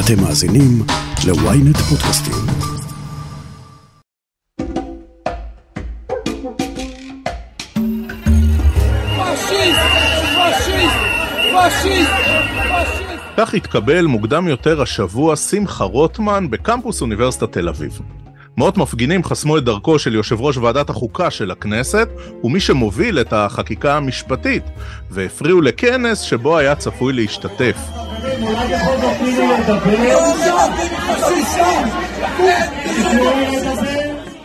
אתם מאזינים ל-ynet פודקאסטים. כך התקבל מוקדם יותר השבוע שמחה רוטמן בקמפוס אוניברסיטת תל אביב. מאות מפגינים חסמו את דרכו של יושב ראש ועדת החוקה של הכנסת, ומי שמוביל את החקיקה המשפטית, והפריעו לכנס שבו היה צפוי להשתתף.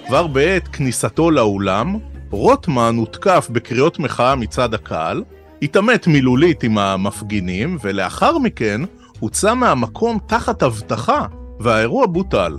כבר בעת כניסתו לאולם, רוטמן הותקף בקריאות מחאה מצד הקהל, התעמת מילולית עם המפגינים, ולאחר מכן הוצא מהמקום תחת אבטחה, והאירוע בוטל.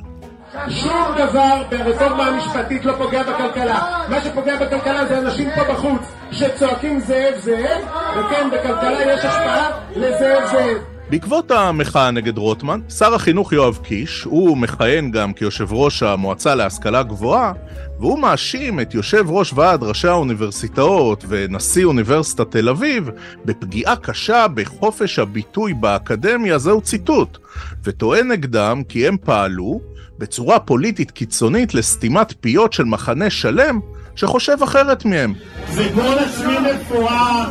שום דבר ברפורמה המשפטית לא פוגע בכלכלה. מה שפוגע בכלכלה זה אנשים פה בחוץ שצועקים זאב זאב, וכן, בכלכלה יש השפעה לזאב זאב. בעקבות המחאה נגד רוטמן, שר החינוך יואב קיש, הוא מכהן גם כיושב ראש המועצה להשכלה גבוהה, והוא מאשים את יושב ראש ועד ראשי האוניברסיטאות ונשיא אוניברסיטת תל אביב בפגיעה קשה בחופש הביטוי באקדמיה, זהו ציטוט, וטוען נגדם כי הם פעלו בצורה פוליטית קיצונית לסתימת פיות של מחנה שלם שחושב אחרת מהם. זה גול עצמי מפואר.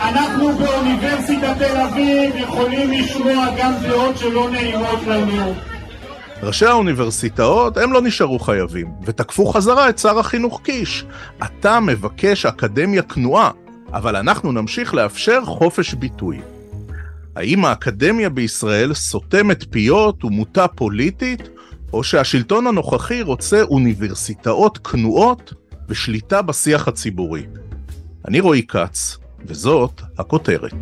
אנחנו באוניברסיטת תל אביב יכולים לשמוע גם דעות שלא נעימות לנו. ראשי האוניברסיטאות, הם לא נשארו חייבים, ותקפו חזרה את שר החינוך קיש. אתה מבקש אקדמיה כנועה, אבל אנחנו נמשיך לאפשר חופש ביטוי. האם האקדמיה בישראל סותמת פיות ומוטה פוליטית, או שהשלטון הנוכחי רוצה אוניברסיטאות כנועות ושליטה בשיח הציבורי. אני רועי כץ, וזאת הכותרת.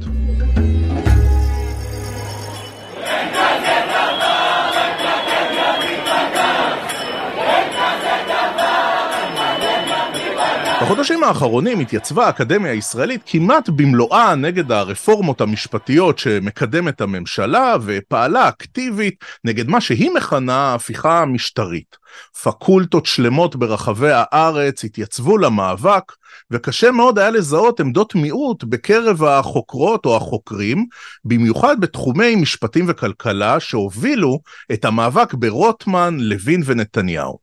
בחודשים האחרונים התייצבה האקדמיה הישראלית כמעט במלואה נגד הרפורמות המשפטיות שמקדמת הממשלה ופעלה אקטיבית נגד מה שהיא מכנה ההפיכה המשטרית. פקולטות שלמות ברחבי הארץ התייצבו למאבק וקשה מאוד היה לזהות עמדות מיעוט בקרב החוקרות או החוקרים, במיוחד בתחומי משפטים וכלכלה שהובילו את המאבק ברוטמן, לוין ונתניהו.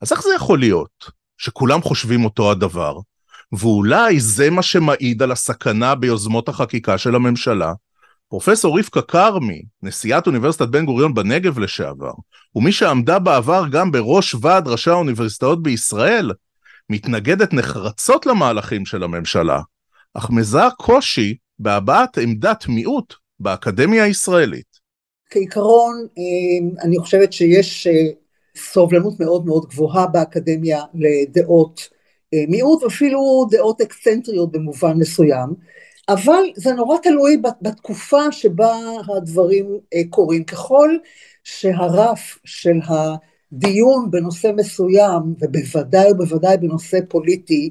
אז איך זה יכול להיות? שכולם חושבים אותו הדבר, ואולי זה מה שמעיד על הסכנה ביוזמות החקיקה של הממשלה. פרופסור רבקה כרמי, נשיאת אוניברסיטת בן גוריון בנגב לשעבר, ומי שעמדה בעבר גם בראש ועד ראשי האוניברסיטאות בישראל, מתנגדת נחרצות למהלכים של הממשלה, אך מזהה קושי בהבעת עמדת מיעוט באקדמיה הישראלית. כעיקרון, אה, אני חושבת שיש אה, סובלנות מאוד מאוד גבוהה באקדמיה לדעות אה, מיעוט ואפילו דעות אקסצנטריות במובן מסוים, אבל זה נורא תלוי בתקופה שבה הדברים אה, קורים. ככל שהרף של הדיון בנושא מסוים, ובוודאי ובוודאי בנושא פוליטי,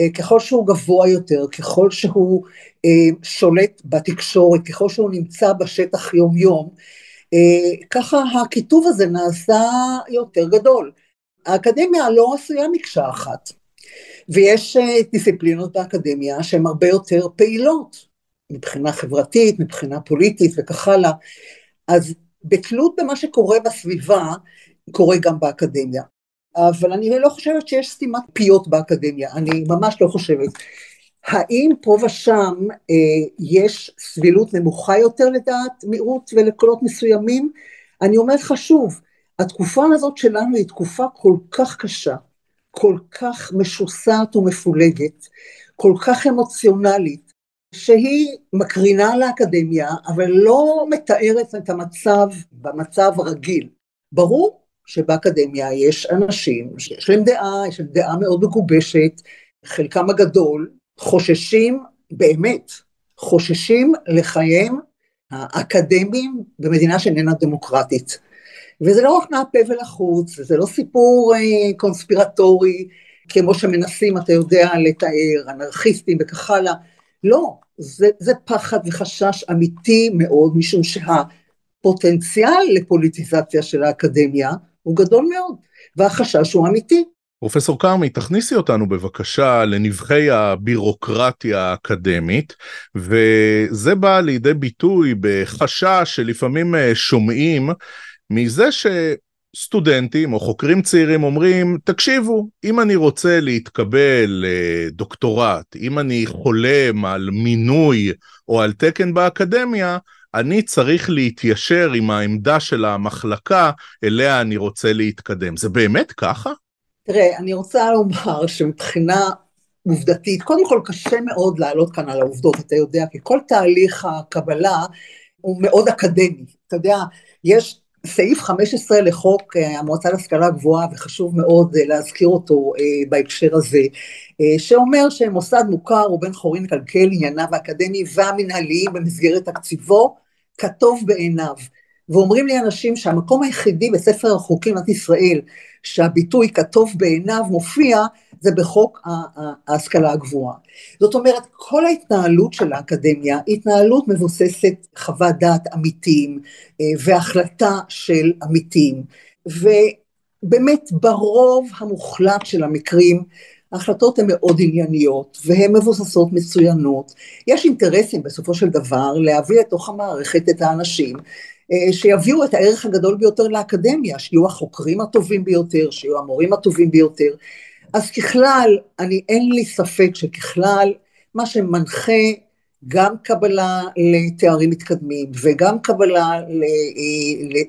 אה, ככל שהוא גבוה יותר, ככל שהוא שולט בתקשורת, ככל שהוא נמצא בשטח יום יום, ככה הקיטוב הזה נעשה יותר גדול. האקדמיה לא עשויה מקשה אחת, ויש אה, דיסציפלינות באקדמיה שהן הרבה יותר פעילות, מבחינה חברתית, מבחינה פוליטית וכך הלאה. אז בתלות במה שקורה בסביבה, קורה גם באקדמיה. אבל אני לא חושבת שיש סתימת פיות באקדמיה, אני ממש לא חושבת. האם פה ושם אה, יש סבילות נמוכה יותר לדעת מיעוט ולקולות מסוימים? אני אומרת לך שוב, התקופה הזאת שלנו היא תקופה כל כך קשה, כל כך משוסעת ומפולגת, כל כך אמוציונלית, שהיא מקרינה לאקדמיה, אבל לא מתארת את המצב במצב הרגיל. ברור שבאקדמיה יש אנשים שיש להם דעה, יש להם דעה מאוד מגובשת, חלקם הגדול חוששים, באמת, חוששים לחייהם האקדמיים במדינה שאיננה דמוקרטית. וזה לא רק מהפה ולחוץ, זה לא סיפור אה, קונספירטורי, כמו שמנסים, אתה יודע, לתאר, אנרכיסטים וכך הלאה. לא, זה, זה פחד וחשש אמיתי מאוד, משום שהפוטנציאל לפוליטיזציה של האקדמיה הוא גדול מאוד, והחשש הוא אמיתי. פרופסור כרמי, תכניסי אותנו בבקשה לנבחי הבירוקרטיה האקדמית, וזה בא לידי ביטוי בחשש שלפעמים אה, שומעים מזה שסטודנטים או חוקרים צעירים אומרים, תקשיבו, אם אני רוצה להתקבל לדוקטורט, אם אני חולם על מינוי או על תקן באקדמיה, אני צריך להתיישר עם העמדה של המחלקה אליה אני רוצה להתקדם. זה באמת ככה? תראה, אני רוצה לומר שמבחינה עובדתית, קודם כל קשה מאוד לעלות כאן על העובדות, אתה יודע, כי כל תהליך הקבלה הוא מאוד אקדמי. אתה יודע, יש סעיף 15 לחוק אה, המועצה להשכלה גבוהה, וחשוב מאוד אה, להזכיר אותו אה, בהקשר הזה, שאומר שמוסד מוכר הוא בן חורין לכלכל ענייניו האקדמיים והמנהליים במסגרת תקציבו, כטוב בעיניו. ואומרים לי אנשים שהמקום היחידי בספר החוקים במדינת ישראל שהביטוי כטוב בעיניו מופיע זה בחוק ההשכלה הגבוהה. זאת אומרת כל ההתנהלות של האקדמיה היא התנהלות מבוססת חוות דעת עמיתים אה, והחלטה של עמיתים ובאמת ברוב המוחלט של המקרים ההחלטות הן מאוד ענייניות והן מבוססות מצוינות. יש אינטרסים בסופו של דבר להביא לתוך המערכת את האנשים שיביאו את הערך הגדול ביותר לאקדמיה, שיהיו החוקרים הטובים ביותר, שיהיו המורים הטובים ביותר. אז ככלל, אני אין לי ספק שככלל, מה שמנחה גם קבלה לתארים מתקדמים וגם קבלה אה,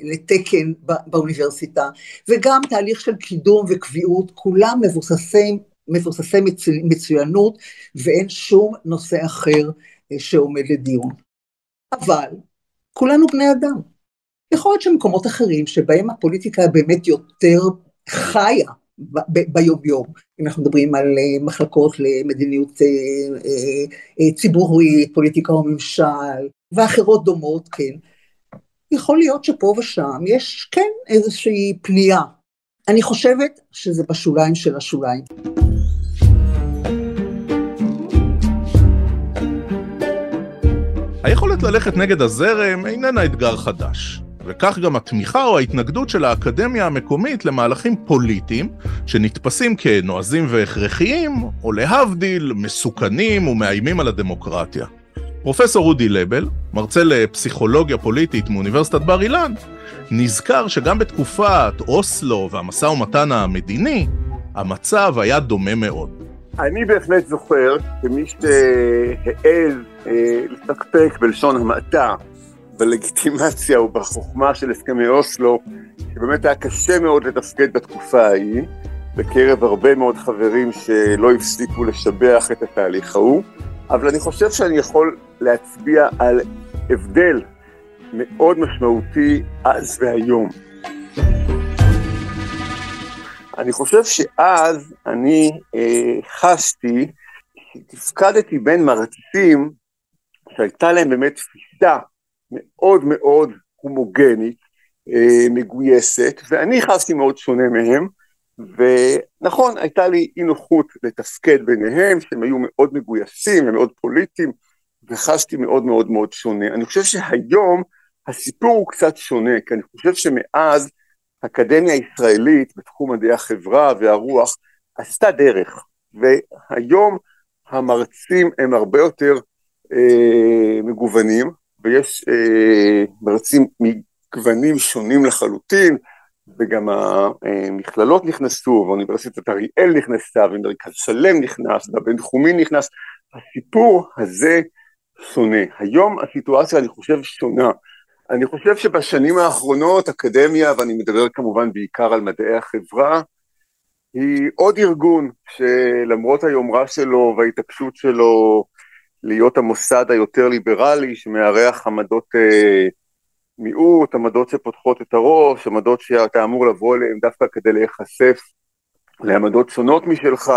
לתקן באוניברסיטה וגם תהליך של קידום וקביעות, כולם מבוססי, מבוססי מצוינות ואין שום נושא אחר אה, שעומד לדיון. אבל כולנו בני אדם. יכול להיות שמקומות אחרים שבהם הפוליטיקה באמת יותר חיה ביום יום, אם אנחנו מדברים על אה, מחלקות למדיניות אה, אה, ציבורית, פוליטיקה או ממשל, ואחרות דומות, כן. יכול להיות שפה ושם יש כן איזושהי פנייה. אני חושבת שזה בשוליים של השוליים. היכולת ללכת נגד הזרם איננה אתגר חדש. וכך גם התמיכה או ההתנגדות של האקדמיה המקומית למהלכים פוליטיים שנתפסים כנועזים והכרחיים, או להבדיל, מסוכנים ומאיימים על הדמוקרטיה. פרופסור אודי לבל, מרצה לפסיכולוגיה פוליטית מאוניברסיטת בר אילן, נזכר שגם בתקופת אוסלו והמשא ומתן המדיני, המצב היה דומה מאוד. אני בהחלט זוכר כמי שהעז אה, לפקפק בלשון המעטה בלגיטימציה ובחוכמה של הסכמי אוסלו, שבאמת היה קשה מאוד לתפקד בתקופה ההיא, בקרב הרבה מאוד חברים שלא הפסיקו לשבח את התהליך ההוא, אבל אני חושב שאני יכול להצביע על הבדל מאוד משמעותי אז והיום. אני חושב שאז אני אה, חשתי, תפקדתי בין מרצים שהייתה להם באמת תפיסה מאוד מאוד הומוגנית, אה, מגויסת, ואני חשתי מאוד שונה מהם, ונכון, הייתה לי אי נוחות לתפקד ביניהם, שהם היו מאוד מגויסים ומאוד פוליטיים, וחשתי מאוד מאוד מאוד שונה. אני חושב שהיום הסיפור הוא קצת שונה, כי אני חושב שמאז האקדמיה הישראלית בתחום מדעי החברה והרוח עשתה דרך, והיום המרצים הם הרבה יותר אה, מגוונים, ויש אה, מרצים מגוונים שונים לחלוטין, וגם המכללות נכנסו, ואוניברסיטת אריאל נכנסה, ומרכז שלם נכנס, והבינתחומי נכנס, הסיפור הזה שונה. היום הסיטואציה אני חושב שונה. אני חושב שבשנים האחרונות אקדמיה, ואני מדבר כמובן בעיקר על מדעי החברה, היא עוד ארגון שלמרות היומרה שלו וההתעקשות שלו להיות המוסד היותר ליברלי שמארח עמדות אה, מיעוט, עמדות שפותחות את הראש, עמדות שאתה אמור לבוא אליהן דווקא כדי להיחשף לעמדות שונות משלך,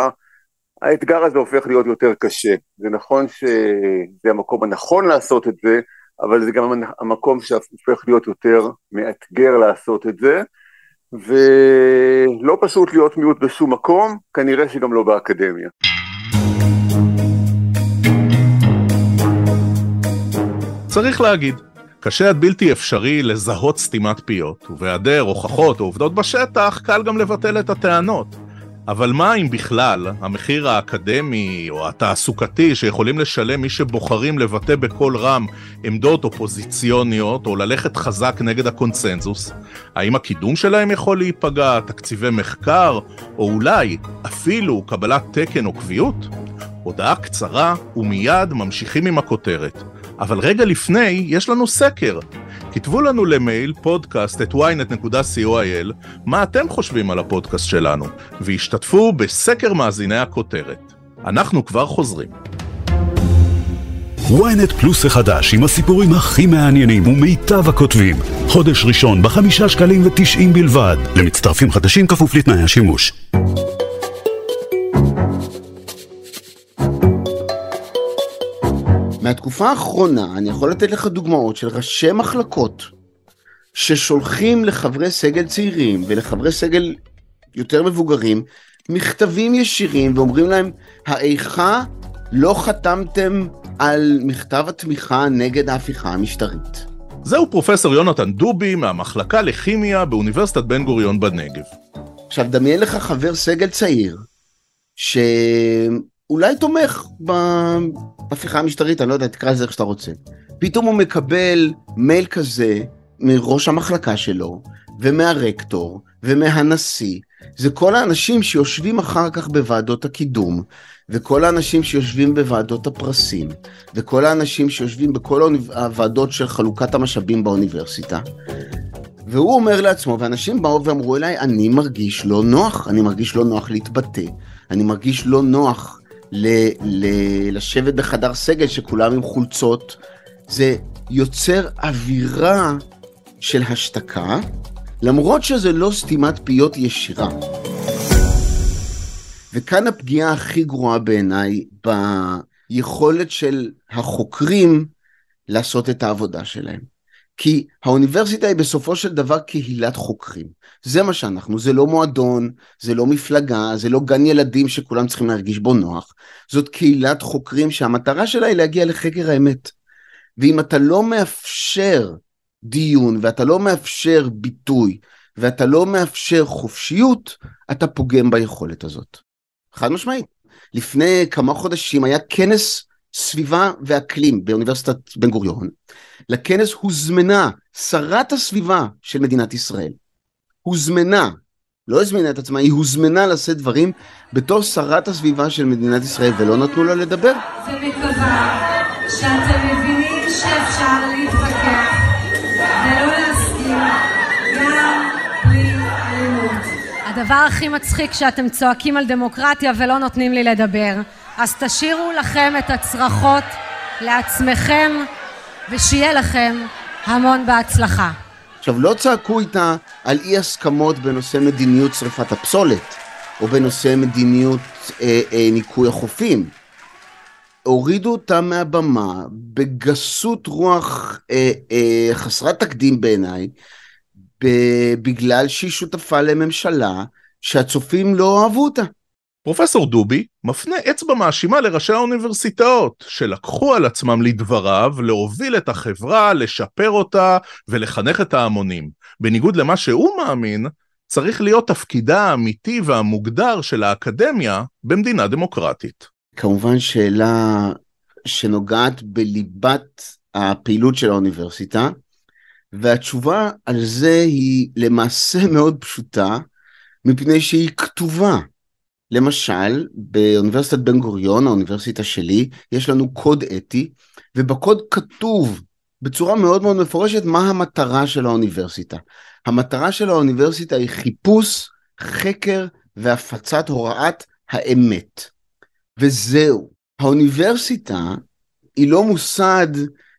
האתגר הזה הופך להיות יותר קשה. זה נכון שזה המקום הנכון לעשות את זה, אבל זה גם המקום שהופך להיות יותר מאתגר לעשות את זה, ולא פשוט להיות מיעוט בשום מקום, כנראה שגם לא באקדמיה. צריך להגיד, קשה עד בלתי אפשרי לזהות סתימת פיות, ובהיעדר הוכחות או עובדות בשטח, קל גם לבטל את הטענות. אבל מה אם בכלל המחיר האקדמי או התעסוקתי שיכולים לשלם מי שבוחרים לבטא בקול רם עמדות אופוזיציוניות או ללכת חזק נגד הקונצנזוס? האם הקידום שלהם יכול להיפגע, תקציבי מחקר, או אולי אפילו קבלת תקן או קביעות? הודעה קצרה ומיד ממשיכים עם הכותרת. אבל רגע לפני, יש לנו סקר. כתבו לנו למייל פודקאסט את ynet.co.il מה אתם חושבים על הפודקאסט שלנו, והשתתפו בסקר מאזיני הכותרת. אנחנו כבר חוזרים. ynet פלוס החדש עם הסיפורים הכי מעניינים ומיטב הכותבים. חודש ראשון בחמישה שקלים ותשעים בלבד. למצטרפים חדשים כפוף לתנאי השימוש. מהתקופה האחרונה אני יכול לתת לך דוגמאות של ראשי מחלקות ששולחים לחברי סגל צעירים ולחברי סגל יותר מבוגרים מכתבים ישירים ואומרים להם, האיכה לא חתמתם על מכתב התמיכה נגד ההפיכה המשטרית. זהו פרופסור יונתן דובי מהמחלקה לכימיה באוניברסיטת בן גוריון בנגב. עכשיו דמיין לך חבר סגל צעיר ש... אולי תומך בהפיכה המשטרית, אני לא יודע, תקרא לזה איך שאתה רוצה. פתאום הוא מקבל מייל כזה מראש המחלקה שלו, ומהרקטור, ומהנשיא. זה כל האנשים שיושבים אחר כך בוועדות הקידום, וכל האנשים שיושבים בוועדות הפרסים, וכל האנשים שיושבים בכל הוועדות של חלוקת המשאבים באוניברסיטה. והוא אומר לעצמו, ואנשים באו ואמרו אליי, אני מרגיש לא נוח, אני מרגיש לא נוח להתבטא, אני מרגיש לא נוח ל- ל- לשבת בחדר סגל שכולם עם חולצות, זה יוצר אווירה של השתקה, למרות שזה לא סתימת פיות ישירה. וכאן הפגיעה הכי גרועה בעיניי ביכולת של החוקרים לעשות את העבודה שלהם. כי האוניברסיטה היא בסופו של דבר קהילת חוקרים. זה מה שאנחנו, זה לא מועדון, זה לא מפלגה, זה לא גן ילדים שכולם צריכים להרגיש בו נוח. זאת קהילת חוקרים שהמטרה שלה היא להגיע לחקר האמת. ואם אתה לא מאפשר דיון, ואתה לא מאפשר ביטוי, ואתה לא מאפשר חופשיות, אתה פוגם ביכולת הזאת. חד משמעית. לפני כמה חודשים היה כנס סביבה ואקלים באוניברסיטת בן גוריון. לכנס הוזמנה שרת הסביבה של מדינת ישראל. הוזמנה, לא הזמינה את עצמה, היא הוזמנה לשאת דברים בתור שרת הסביבה של מדינת ישראל ולא נתנו לה לדבר. ומקווה שאתם מבינים שאפשר להתווכח ולא להסכים גם בלי אלימות. הדבר הכי מצחיק שאתם צועקים על דמוקרטיה ולא נותנים לי לדבר. אז תשאירו לכם את הצרחות לעצמכם ושיהיה לכם המון בהצלחה. עכשיו, לא צעקו איתה על אי הסכמות בנושא מדיניות שרפת הפסולת, או בנושא מדיניות אה, אה, ניקוי החופים. הורידו אותה מהבמה בגסות רוח אה, אה, חסרת תקדים בעיניי, בגלל שהיא שותפה לממשלה שהצופים לא אהבו אותה. פרופסור דובי מפנה אצבע מאשימה לראשי האוניברסיטאות, שלקחו על עצמם לדבריו להוביל את החברה, לשפר אותה ולחנך את ההמונים. בניגוד למה שהוא מאמין, צריך להיות תפקידה האמיתי והמוגדר של האקדמיה במדינה דמוקרטית. כמובן שאלה שנוגעת בליבת הפעילות של האוניברסיטה, והתשובה על זה היא למעשה מאוד פשוטה, מפני שהיא כתובה. למשל, באוניברסיטת בן גוריון, האוניברסיטה שלי, יש לנו קוד אתי, ובקוד כתוב בצורה מאוד מאוד מפורשת מה המטרה של האוניברסיטה. המטרה של האוניברסיטה היא חיפוש, חקר והפצת הוראת האמת. וזהו. האוניברסיטה היא לא מוסד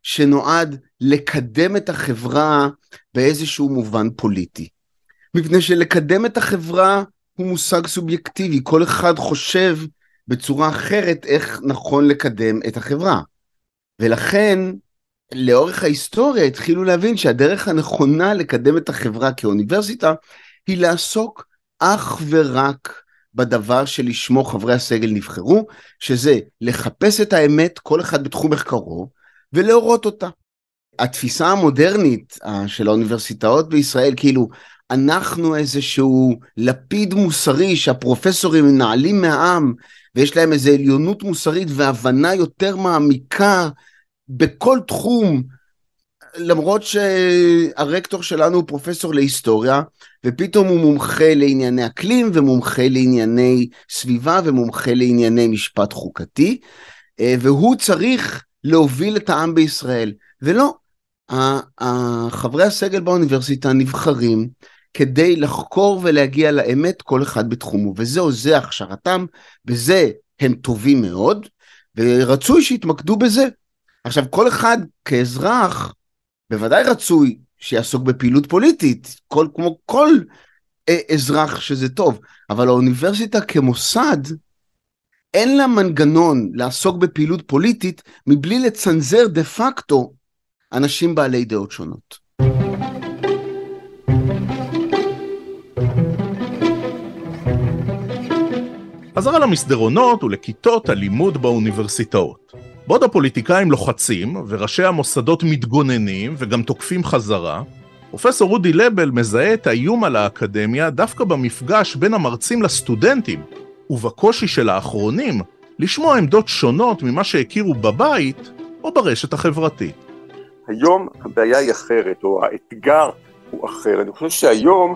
שנועד לקדם את החברה באיזשהו מובן פוליטי. מפני שלקדם את החברה הוא מושג סובייקטיבי, כל אחד חושב בצורה אחרת איך נכון לקדם את החברה. ולכן, לאורך ההיסטוריה התחילו להבין שהדרך הנכונה לקדם את החברה כאוניברסיטה היא לעסוק אך ורק בדבר שלשמו חברי הסגל נבחרו, שזה לחפש את האמת, כל אחד בתחום מחקרו, ולהורות אותה. התפיסה המודרנית אה, של האוניברסיטאות בישראל, כאילו, אנחנו איזשהו לפיד מוסרי שהפרופסורים מנהלים מהעם ויש להם איזו עליונות מוסרית והבנה יותר מעמיקה בכל תחום, למרות שהרקטור שלנו הוא פרופסור להיסטוריה, ופתאום הוא מומחה לענייני אקלים ומומחה לענייני סביבה ומומחה לענייני משפט חוקתי, אה, והוא צריך להוביל את העם בישראל. ולא, חברי הסגל באוניברסיטה נבחרים כדי לחקור ולהגיע לאמת כל אחד בתחומו, וזהו, זה הכשרתם, בזה הם טובים מאוד, ורצוי שיתמקדו בזה. עכשיו, כל אחד כאזרח, בוודאי רצוי שיעסוק בפעילות פוליטית, כל, כמו כל אה, אזרח שזה טוב, אבל האוניברסיטה כמוסד, אין לה מנגנון לעסוק בפעילות פוליטית מבלי לצנזר דה פקטו אנשים בעלי דעות שונות. חזרה למסדרונות ולכיתות הלימוד באוניברסיטאות. בעוד הפוליטיקאים לוחצים וראשי המוסדות מתגוננים וגם תוקפים חזרה, פרופסור רודי לבל מזהה את האיום על האקדמיה דווקא במפגש בין המרצים לסטודנטים, ובקושי של האחרונים לשמוע עמדות שונות ממה שהכירו בבית או ברשת החברתית. היום הבעיה היא אחרת, או האתגר הוא אחר. אני חושב שהיום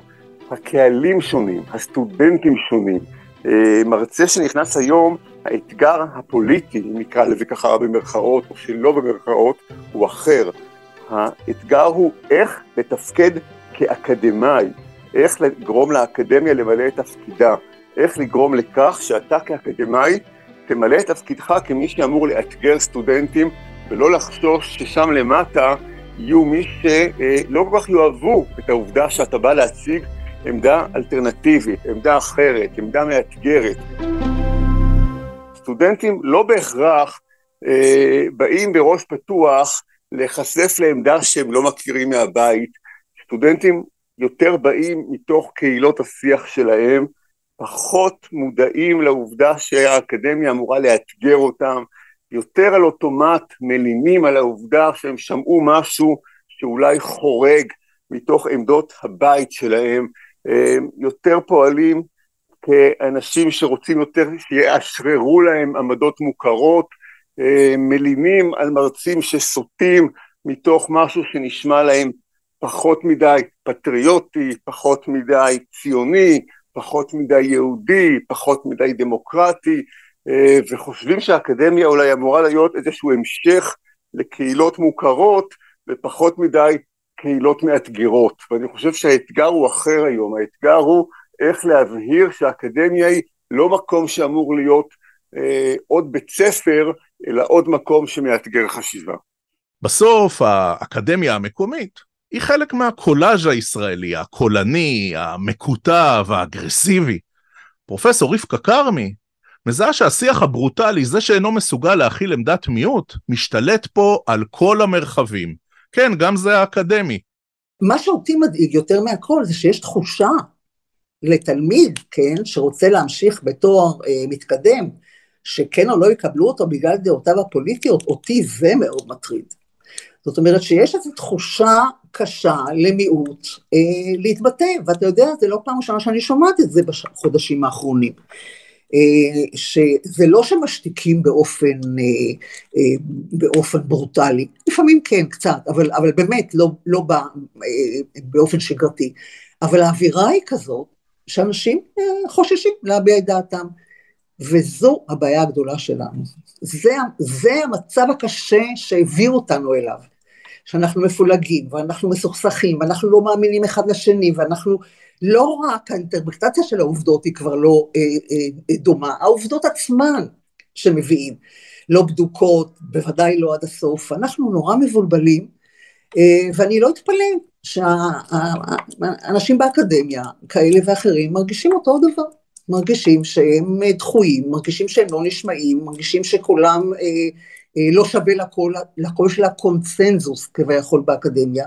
הקהלים שונים, הסטודנטים שונים. אה, מרצה שנכנס היום, האתגר הפוליטי, אם נקרא לזה ככה במרכאות או שלא במרכאות, הוא אחר. האתגר הוא איך לתפקד כאקדמאי, איך לגרום לאקדמיה למלא את תפקידה, איך לגרום לכך שאתה כאקדמאי תמלא את תפקידך כמי שאמור לאתגר סטודנטים ולא לחשוש ששם למטה יהיו מי שלא כל כך יאהבו את העובדה שאתה בא להציג עמדה אלטרנטיבית, עמדה אחרת, עמדה מאתגרת. סטודנטים לא בהכרח אה, באים בראש פתוח להיחשף לעמדה שהם לא מכירים מהבית. סטודנטים יותר באים מתוך קהילות השיח שלהם, פחות מודעים לעובדה שהאקדמיה אמורה לאתגר אותם, יותר על אוטומט מלינים על העובדה שהם שמעו משהו שאולי חורג מתוך עמדות הבית שלהם, יותר פועלים כאנשים שרוצים יותר שיאשררו להם עמדות מוכרות, מלינים על מרצים שסוטים מתוך משהו שנשמע להם פחות מדי פטריוטי, פחות מדי ציוני, פחות מדי יהודי, פחות מדי דמוקרטי, וחושבים שהאקדמיה אולי אמורה להיות איזשהו המשך לקהילות מוכרות ופחות מדי קהילות מאתגרות, ואני חושב שהאתגר הוא אחר היום, האתגר הוא איך להבהיר שהאקדמיה היא לא מקום שאמור להיות אה, עוד בית ספר, אלא עוד מקום שמאתגר חשיבה. בסוף האקדמיה המקומית היא חלק מהקולאז' הישראלי, הקולני, המקוטב, האגרסיבי. פרופסור רבקה כרמי מזהה שהשיח הברוטלי, זה שאינו מסוגל להכיל עמדת מיעוט, משתלט פה על כל המרחבים. כן, גם זה האקדמי. מה שאותי מדאיג יותר מהכל זה שיש תחושה לתלמיד, כן, שרוצה להמשיך בתואר אה, מתקדם, שכן או לא יקבלו אותו בגלל דעותיו הפוליטיות, אותי זה מאוד מטריד. זאת אומרת שיש איזו תחושה קשה למיעוט אה, להתבטא, ואתה יודע, זה לא פעם ראשונה שאני שומעת את זה בחודשים האחרונים. אה, שזה לא שמשתיקים באופן, אה, אה, באופן ברוטלי, לפעמים כן קצת, אבל, אבל באמת לא, לא בא, באופן שגרתי, אבל האווירה היא כזאת שאנשים חוששים להביע את דעתם, וזו הבעיה הגדולה שלנו. זה, זה המצב הקשה שהביאו אותנו אליו. שאנחנו מפולגים, ואנחנו מסוכסכים, ואנחנו לא מאמינים אחד לשני, ואנחנו לא רק האינטרפרטציה של העובדות היא כבר לא אה, אה, אה, דומה, העובדות עצמן שמביאים. לא בדוקות, בוודאי לא עד הסוף, אנחנו נורא מבולבלים, אה, ואני לא אתפלא שהאנשים באקדמיה, כאלה ואחרים, מרגישים אותו דבר, מרגישים שהם דחויים, מרגישים שהם לא נשמעים, מרגישים שקולם אה, אה, לא שווה לקול, לקול של הקונצנזוס כביכול באקדמיה,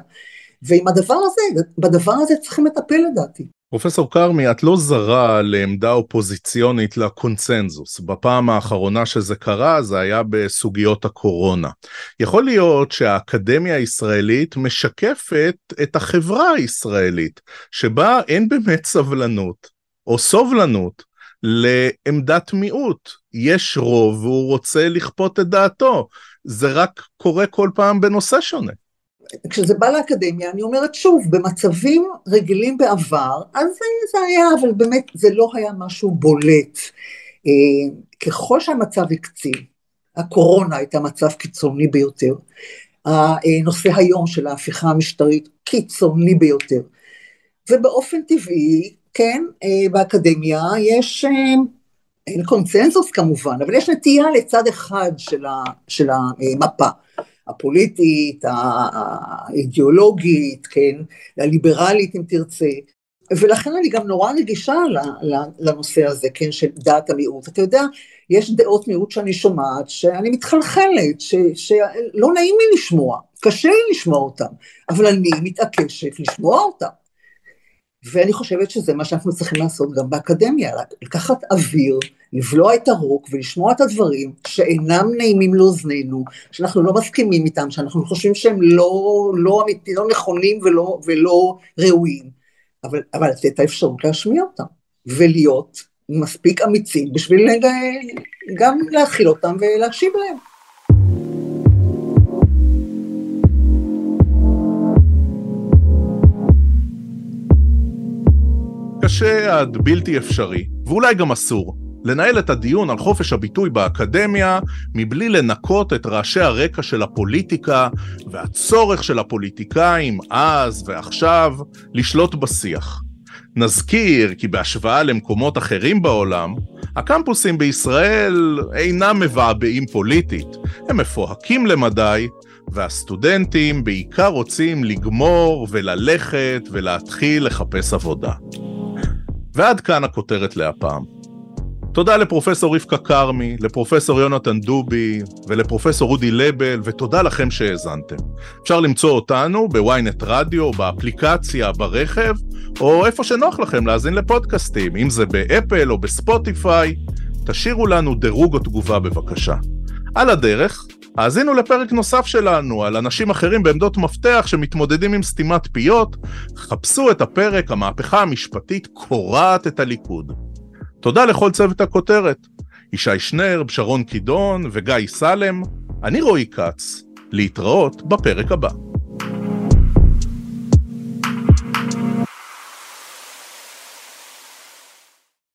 ועם הדבר הזה, בדבר הזה צריכים לטפל לדעתי. פרופסור כרמי, את לא זרה לעמדה אופוזיציונית לקונצנזוס. בפעם האחרונה שזה קרה זה היה בסוגיות הקורונה. יכול להיות שהאקדמיה הישראלית משקפת את החברה הישראלית, שבה אין באמת סבלנות או סובלנות לעמדת מיעוט. יש רוב והוא רוצה לכפות את דעתו. זה רק קורה כל פעם בנושא שונה. כשזה בא לאקדמיה, אני אומרת שוב, במצבים רגילים בעבר, אז זה היה, אבל באמת זה לא היה משהו בולט. אה, ככל שהמצב הקצין, הקורונה הייתה מצב קיצוני ביותר, הנושא היום של ההפיכה המשטרית קיצוני ביותר, ובאופן טבעי, כן, אה, באקדמיה יש, אה, אין קונצנזוס כמובן, אבל יש נטייה לצד אחד של המפה. הפוליטית, האידיאולוגית, כן, הליברלית אם תרצה, ולכן אני גם נורא רגישה לנושא הזה, כן, של דעת המיעוט. אתה יודע, יש דעות מיעוט שאני שומעת, שאני מתחלחלת, ש, שלא נעים לי לשמוע, קשה לי לשמוע אותם, אבל אני מתעקשת לשמוע אותם. ואני חושבת שזה מה שאנחנו צריכים לעשות גם באקדמיה, לקחת אוויר, לבלוע את הרוק ולשמוע את הדברים שאינם נעימים לאוזנינו, שאנחנו לא מסכימים איתם, שאנחנו חושבים שהם לא, לא, אמיתי, לא נכונים ולא, ולא ראויים, אבל, אבל לתת את האפשרות להשמיע אותם, ולהיות מספיק אמיצים בשביל גם להכיל אותם ולהקשיב להם. קשה עד בלתי אפשרי, ואולי גם אסור, לנהל את הדיון על חופש הביטוי באקדמיה מבלי לנקות את רעשי הרקע של הפוליטיקה והצורך של הפוליטיקאים אז ועכשיו לשלוט בשיח. נזכיר כי בהשוואה למקומות אחרים בעולם, הקמפוסים בישראל אינם מבעבעים פוליטית, הם מפוהקים למדי, והסטודנטים בעיקר רוצים לגמור וללכת ולהתחיל לחפש עבודה. ועד כאן הכותרת להפעם. תודה לפרופסור רבקה כרמי, לפרופסור יונתן דובי ולפרופסור אודי לבל, ותודה לכם שהאזנתם. אפשר למצוא אותנו בוויינט רדיו, באפליקציה, ברכב, או איפה שנוח לכם להאזין לפודקאסטים, אם זה באפל או בספוטיפיי. תשאירו לנו דירוג או תגובה בבקשה. על הדרך, האזינו לפרק נוסף שלנו על אנשים אחרים בעמדות מפתח שמתמודדים עם סתימת פיות, חפשו את הפרק המהפכה המשפטית קורעת את הליכוד. תודה לכל צוות הכותרת, ישי שנר, שרון קידון וגיא סלם, אני רועי כץ, להתראות בפרק הבא.